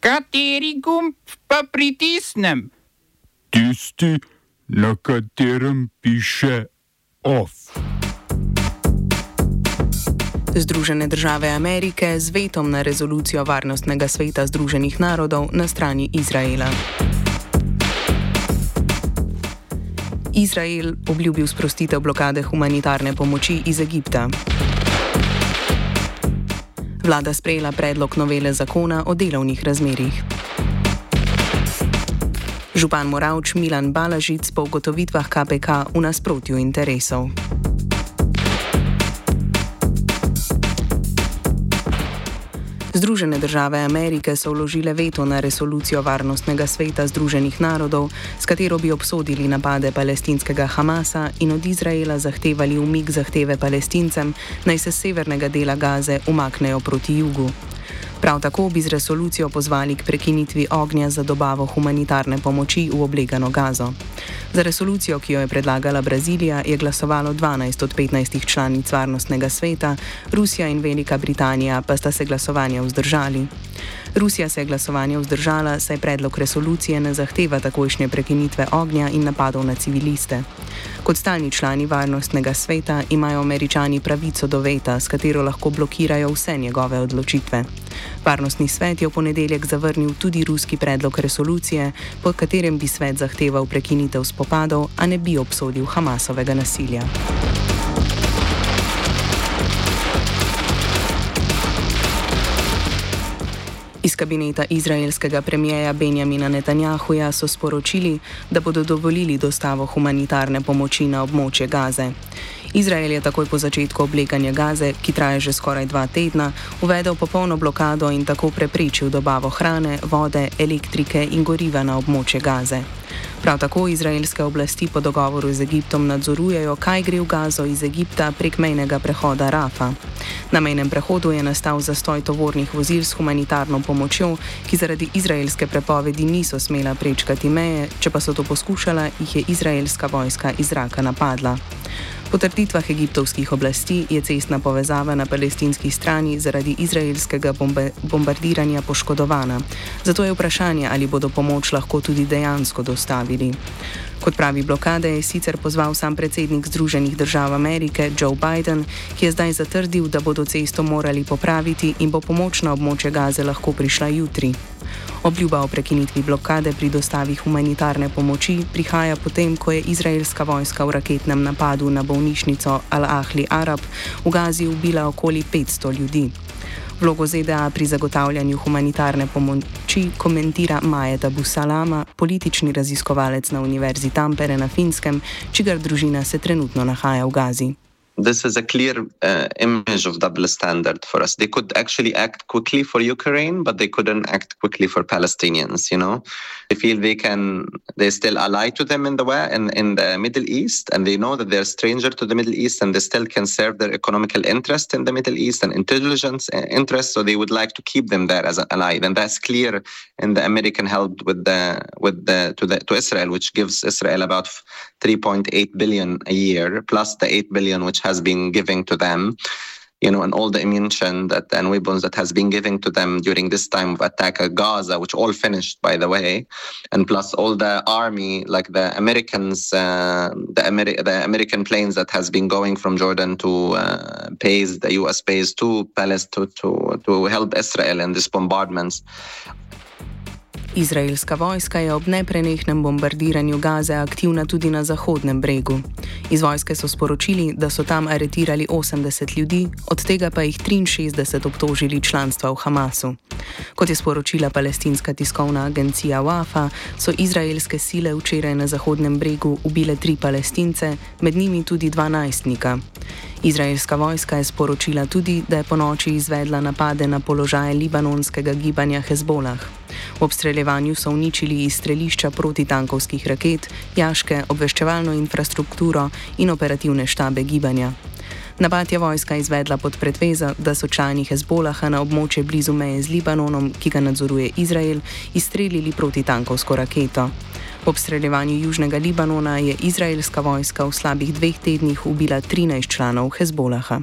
Kateri gumb pa pritisnem? Tisti, na katerem piše OF. Združene države Amerike z vetom na rezolucijo Varnostnega sveta Združenih narodov na strani Izraela. Izrael obljubil sprostitev blokade humanitarne pomoči iz Egipta. Vlada sprejela predlog novele zakona o delovnih razmerjih. Župan Moravč Milan Balažic po ugotovitvah KPK v nasprotju interesov. Združene države Amerike so vložile veto na resolucijo Varnostnega sveta Združenih narodov, s katero bi obsodili napade palestinskega Hamasa in od Izraela zahtevali umik zahteve palestincem, naj se severnega dela Gaze umaknejo proti jugu. Prav tako bi z resolucijo pozvali k prekinitvi ognja za dobavo humanitarne pomoči v oblegano gazo. Za resolucijo, ki jo je predlagala Brazilija, je glasovalo 12 od 15 članic Varnostnega sveta, Rusija in Velika Britanija pa sta se glasovanja vzdržali. Rusija se je glasovanja vzdržala, saj predlog resolucije ne zahteva takojšnje prekinitve ognja in napadov na civiliste. Kot stalni člani Varnostnega sveta imajo američani pravico do veta, s katero lahko blokirajo vse njegove odločitve. Varnostni svet je v ponedeljek zavrnil tudi ruski predlog resolucije, pod katerim bi svet zahteval prekinitev spopadov, a ne bi obsodil Hamasovega nasilja. Kabineta izraelskega premijeja Benjamina Netanjahuja so sporočili, da bodo dovolili dostavo humanitarne pomoči na območje Gaze. Izrael je takoj po začetku obleganja Gaze, ki traja že skoraj dva tedna, uvedel popolno blokado in tako preprečil dobavo hrane, vode, elektrike in goriva na območje Gaze. Prav tako izraelske oblasti po dogovoru z Egiptom nadzorujejo, kaj gre v Gazo iz Egipta prek mejnega prehoda Rafa. Na mejnem prehodu je nastal zastoj tovornih vozil s humanitarno pomočjo, ki zaradi izraelske prepovedi niso smela prečkati meje, če pa so to poskušala, jih je izraelska vojska iz zraka napadla. Po trditvah egiptovskih oblasti je cestna povezava na palestinski strani zaradi izraelskega bombe bombardiranja poškodovana. Zato je vprašanje, ali bodo pomoč lahko tudi dejansko dostavili. Kot pravi blokade, je sicer pozval sam predsednik Združenih držav Amerike Joe Biden, ki je zdaj zatrdil, da bodo cesto morali popraviti in bo pomoč na območje Gaze lahko prišla jutri. Obljuba o prekinitvi blokade pri dostavi humanitarne pomoči prihaja potem, ko je izraelska vojska v raketnem napadu na bolnišnico Al-Ahli Arab v Gazi ubila okoli 500 ljudi. Vlogo ZDA pri zagotavljanju humanitarne pomoči komentira Majeda Busalama, politični raziskovalec na Univerzi Tampere na Finskem, čigar družina se trenutno nahaja v Gazi. This is a clear uh, image of double standard for us. They could actually act quickly for Ukraine, but they couldn't act quickly for Palestinians. You know, they feel they can. They still ally to them in the way in, in the Middle East, and they know that they're stranger to the Middle East, and they still can serve their economical interest in the Middle East and intelligence uh, interest. So they would like to keep them there as an ally. And that's clear in the American help with the with the to the to Israel, which gives Israel about 3.8 billion a year plus the 8 billion which has been giving to them you know, and all the ammunition that and weapons that has been given to them during this time of attack at Gaza, which all finished, by the way, and plus all the army, like the Americans, uh, the, Ameri- the American planes that has been going from Jordan to uh, base, the U.S. base to Palestine to, to to help Israel in these bombardments. Izraelska vojska je ob neprenehnem bombardiranju Gaze aktivna tudi na Zahodnem bregu. Iz vojske so sporočili, da so tam aretirali 80 ljudi, od tega pa jih 63 obtožili članstva v Hamasu. Kot je sporočila palestinska tiskovna agencija WAFA, so izraelske sile včeraj na Zahodnem bregu ubile tri palestince, med njimi tudi dva najstnika. Izraelska vojska je sporočila tudi, da je po noči izvedla napade na položaje libanonskega gibanja Hezbolah. V obstreljevanju so uničili izstrelišča protitankovskih raket, jaške, obveščevalno infrastrukturo in operativne štabe gibanja. Napad je vojska izvedla pod pretvezo, da so člani Hezbolaha na območje blizu meje z Libanonom, ki ga nadzoruje Izrael, izstrelili protitankovsko raketo. V obstreljevanju južnega Libanona je izraelska vojska v slabih dveh tednih ubila 13 članov Hezbolaha.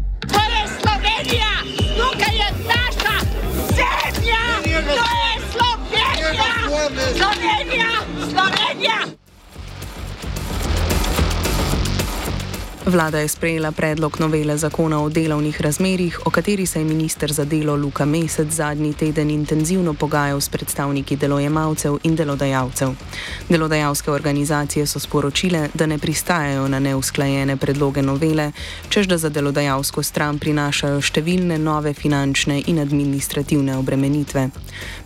Slovenija, Slovenija, Vlada je sprejela predlog novele zakona o delovnih razmerjih, o kateri se je minister za delo Luka Mesec zadnji teden intenzivno pogajal s predstavniki delojemalcev in delodajalcev. Delodajalske organizacije so sporočile, da ne pristajajo na neusklajene predloge novele, čež da za delodajalsko stran prinašajo številne nove finančne in administrativne obremenitve.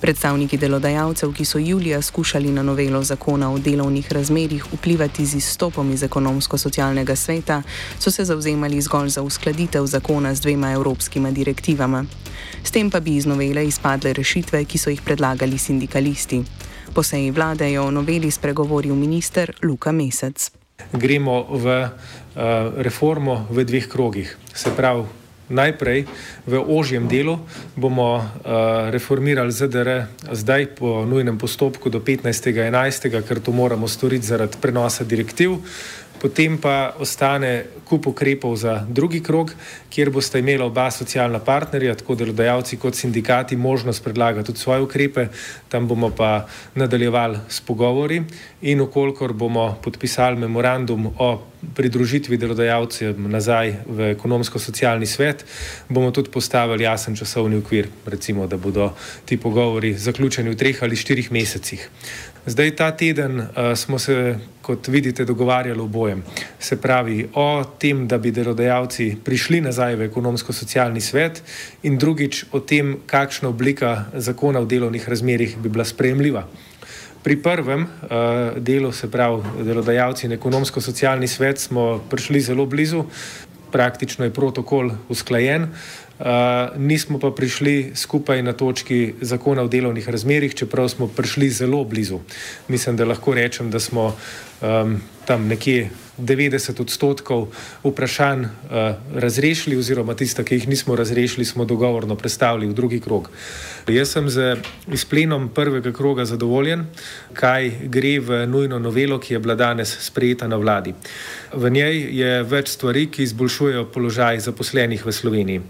Predstavniki delodajalcev, ki so julija skušali na novelo zakona o delovnih razmerjih vplivati z izstopom iz ekonomsko-socialnega sveta, so se zauzemali zgolj za uskladitev zakona z dvema evropskima direktivama. S tem pa bi iz novele izpadle rešitve, ki so jih predlagali sindikalisti. Po seji vlade je o noveli spregovoril minister Luka Mesec. Gremo v uh, reformo v dveh krogih. Se pravi, najprej v ožjem delu bomo uh, reformirali ZDR zdaj po nujnem postopku do 15.11., ker to moramo storiti zaradi prenosa direktiv potem pa ostane kup ukrepov za drugi krog, kjer boste imeli oba socialna partnerja, tako delodajalci kot sindikati, možnost predlagati tudi svoje ukrepe, tam bomo pa nadaljevali s pogovori in okolikor bomo podpisali memorandum o pridružitvi delodajalcev nazaj v ekonomsko-socialni svet, bomo tudi postavili jasen časovni okvir, recimo, da bodo ti pogovori zaključeni v treh ali štirih mesecih. Zdaj, ta teden uh, smo se, kot vidite, dogovarjali o bojem. Se pravi, o tem, da bi delodajalci prišli nazaj v ekonomsko-socialni svet, in drugič o tem, kakšna oblika zakona o delovnih razmerjih bi bila sprejemljiva. Pri prvem uh, delu, se pravi, delodajalci in ekonomsko-socialni svet, smo prišli zelo blizu, praktično je protokol usklajen. Uh, nismo pa prišli skupaj na točki zakona o delovnih razmerjih, čeprav smo prišli zelo blizu. Mislim, da lahko rečem, da smo um, tam nekje 90 odstotkov vprašanj uh, razrešili, oziroma tiste, ki jih nismo razrešili, smo dogovorno predstavili v drugi krog. Jaz sem z izplenom prvega kroga zadovoljen, kaj gre v nujno novelo, ki je bila danes sprejeta na vladi. V njej je več stvari, ki izboljšujejo položaj zaposlenih v Sloveniji.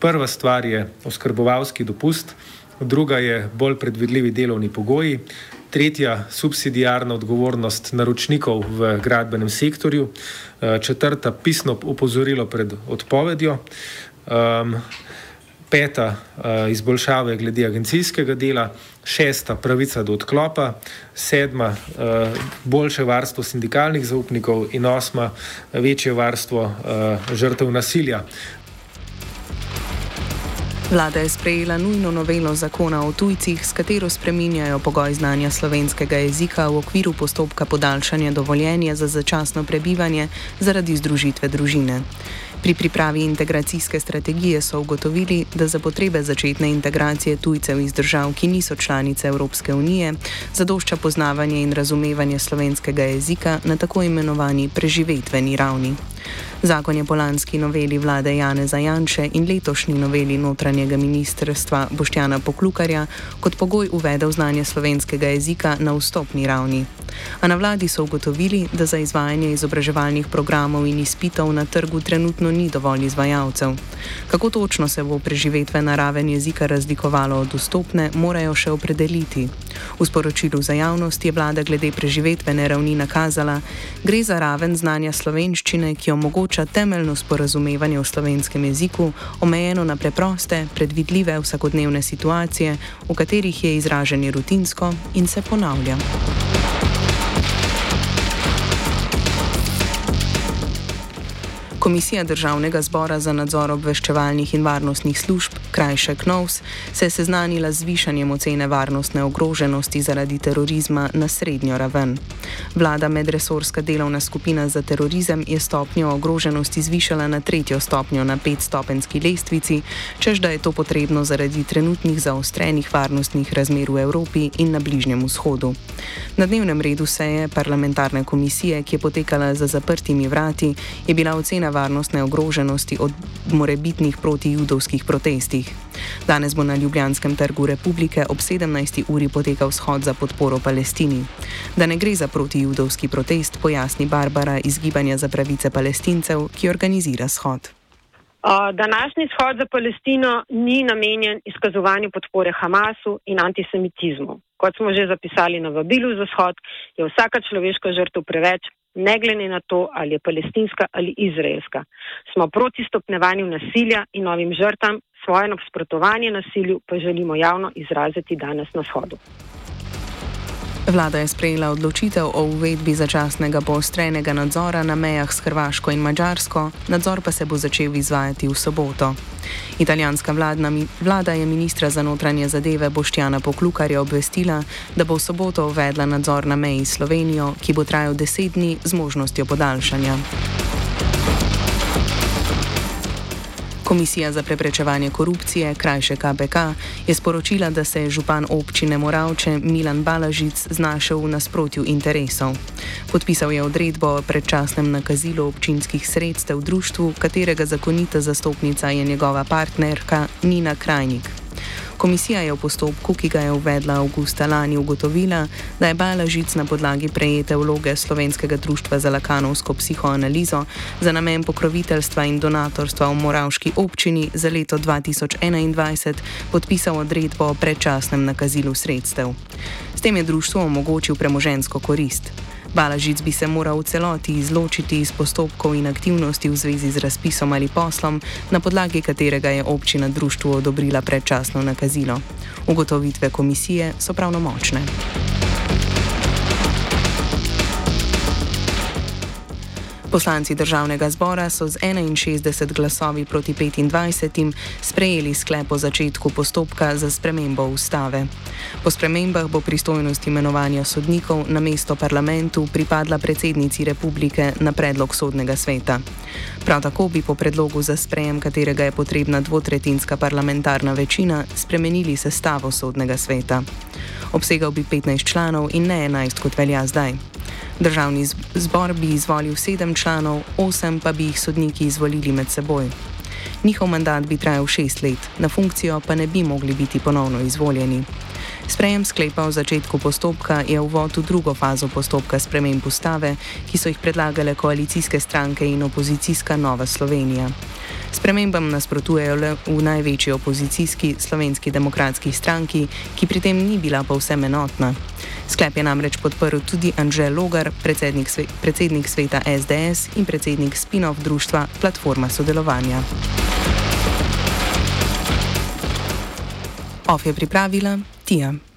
Prva stvar je oskrbovalski dopust, druga je bolj predvidljivi delovni pogoji, tretja subsidijarna odgovornost naročnikov v gradbenem sektorju, eh, četrta pisno upozorilo pred odpovedjo, peta uh, izboljšave glede agencijskega dela, šesta pravica do odklopa, sedma uh, boljše varstvo sindikalnih zaupnikov. In osma večje varstvo žrtev nasilja. Vlada je sprejela nujno novelo zakona o tujcih, s katero spreminjajo pogoj znanja slovenskega jezika v okviru postopka podaljšanja dovoljenja za začasno prebivanje zaradi združitve družine. Pri pripravi integracijske strategije so ugotovili, da za potrebe začetne integracije tujcev iz držav, ki niso članice Evropske unije, zadošča poznavanje in razumevanje slovenskega jezika na tako imenovani preživetveni ravni. Zakon je po lanski noveli vlade Jane Zajanče in letošnji noveli notranjega ministrstva Boštjana Poklukarja kot pogoj uvedel znanje slovenskega jezika na vstopni ravni. A na vladi so ugotovili, da za izvajanje izobraževalnih programov in izpitov na trgu trenutno ni dovolj izvajalcev. Kako točno se bo preživetvena raven jezika razlikovalo od vstopne, morajo še opredeliti. V sporočilu za javnost je vlada glede preživetvene ravni nakazala, gre za raven znanja slovenščine, ki omogoča temeljno sporazumevanje v slovenskem jeziku, omejeno na preproste, predvidljive vsakodnevne situacije, v katerih je izražanje rutinsko in se ponavlja. Komisija Državnega zbora za nadzor obveščevalnih in varnostnih služb, krajše KNOVS, se je seznanila z višanjem ocene varnostne ogroženosti zaradi terorizma na srednjo raven. Vlada medresorska delovna skupina za terorizem je stopnjo ogroženosti zvišala na tretjo stopnjo na petstopenski lestvici, čež da je to potrebno zaradi trenutnih zaostrenih varnostnih razmer v Evropi in na Bližnjem vzhodu. Na dnevnem redu seje parlamentarne komisije, ki je potekala za zaprtimi vrati, je bila ocena varnostne ogroženosti od morebitnih protijudovskih protestih. Danes bo na Ljubljanskem trgu Republike ob 17. uri potekal shod za podporo Palestini. Da ne gre za protijudovski protest, pojasni Barbara iz Gibanja za pravice palestincev, ki organizira shod. Današnji shod za Palestino ni namenjen izkazovanju podpore Hamasu in antisemitizmu. Kot smo že zapisali na vabilu za shod, je vsaka človeška žrtev preveč, ne glede na to, ali je palestinska ali izraelska. Smo proti stopnevanju nasilja in novim žrtam, svoje nasprotovanje nasilju pa želimo javno izraziti danes na shodu. Vlada je sprejela odločitev o uvedbi začasnega poostrenega nadzora na mejah s Hrvaško in Mačarsko, nadzor pa se bo začel izvajati v soboto. Italijanska vladna, vlada je ministra za notranje zadeve Boštjana Poklukarja obvestila, da bo v soboto uvedla nadzor na meji s Slovenijo, ki bo trajal deset dni z možnostjo podaljšanja. Komisija za preprečevanje korupcije, krajše KPK, je sporočila, da se je župan občine Moravče Milan Balažic znašel v nasprotju interesov. Podpisal je odredbo o predčasnem nakazilu občinskih sredstev v društvu, katerega zakonita zastopnica je njegova partnerka Nina Krajnik. Komisija je v postopku, ki ga je uvedla avgusta lani, ugotovila, da je Balažic na podlagi prejete vloge Slovenskega društva za lakanovsko psihoanalizo za namen pokroviteljstva in donatorstva v Moravški občini za leto 2021 podpisal odredbo o predčasnem nakazilu sredstev. S tem je društvo omogočil premožensko korist. Balažic bi se moral v celoti izločiti iz postopkov in aktivnosti v zvezi z razpisom ali poslom, na podlagi katerega je občina društvu odobrila predčasno nakazilo. Ugotovitve komisije so pravnomočne. Poslanci državnega zbora so z 61 glasovi proti 25 sprejeli sklep o začetku postopka za spremembo ustave. Po spremembah bo pristojnost imenovanja sodnikov na mesto parlamentu pripadla predsednici republike na predlog sodnega sveta. Prav tako bi po predlogu za sprejem, katerega je potrebna dvotretinska parlamentarna večina, spremenili sestavo sodnega sveta. Obsegal bi 15 članov in ne 11, kot velja zdaj. Državni zbor bi izvolil sedem članov, osem pa bi jih sodniki izvolili med seboj. Njihov mandat bi trajal šest let, na funkcijo pa ne bi mogli biti ponovno izvoljeni. Sprejem sklepa o začetku postopka je uvod v drugo fazo postopka sprememb ustave, ki so jih predlagale koalicijske stranke in opozicijska Nova Slovenija. Spremembam nasprotujejo le v največji opozicijski slovenski demokratski stranki, ki pri tem ni bila povsem enotna. Sklep je namreč podprl tudi Anžel Logar, predsednik, sve, predsednik sveta SDS in predsednik spin-off društva Platforma sodelovanja. OF je pripravila Turtija.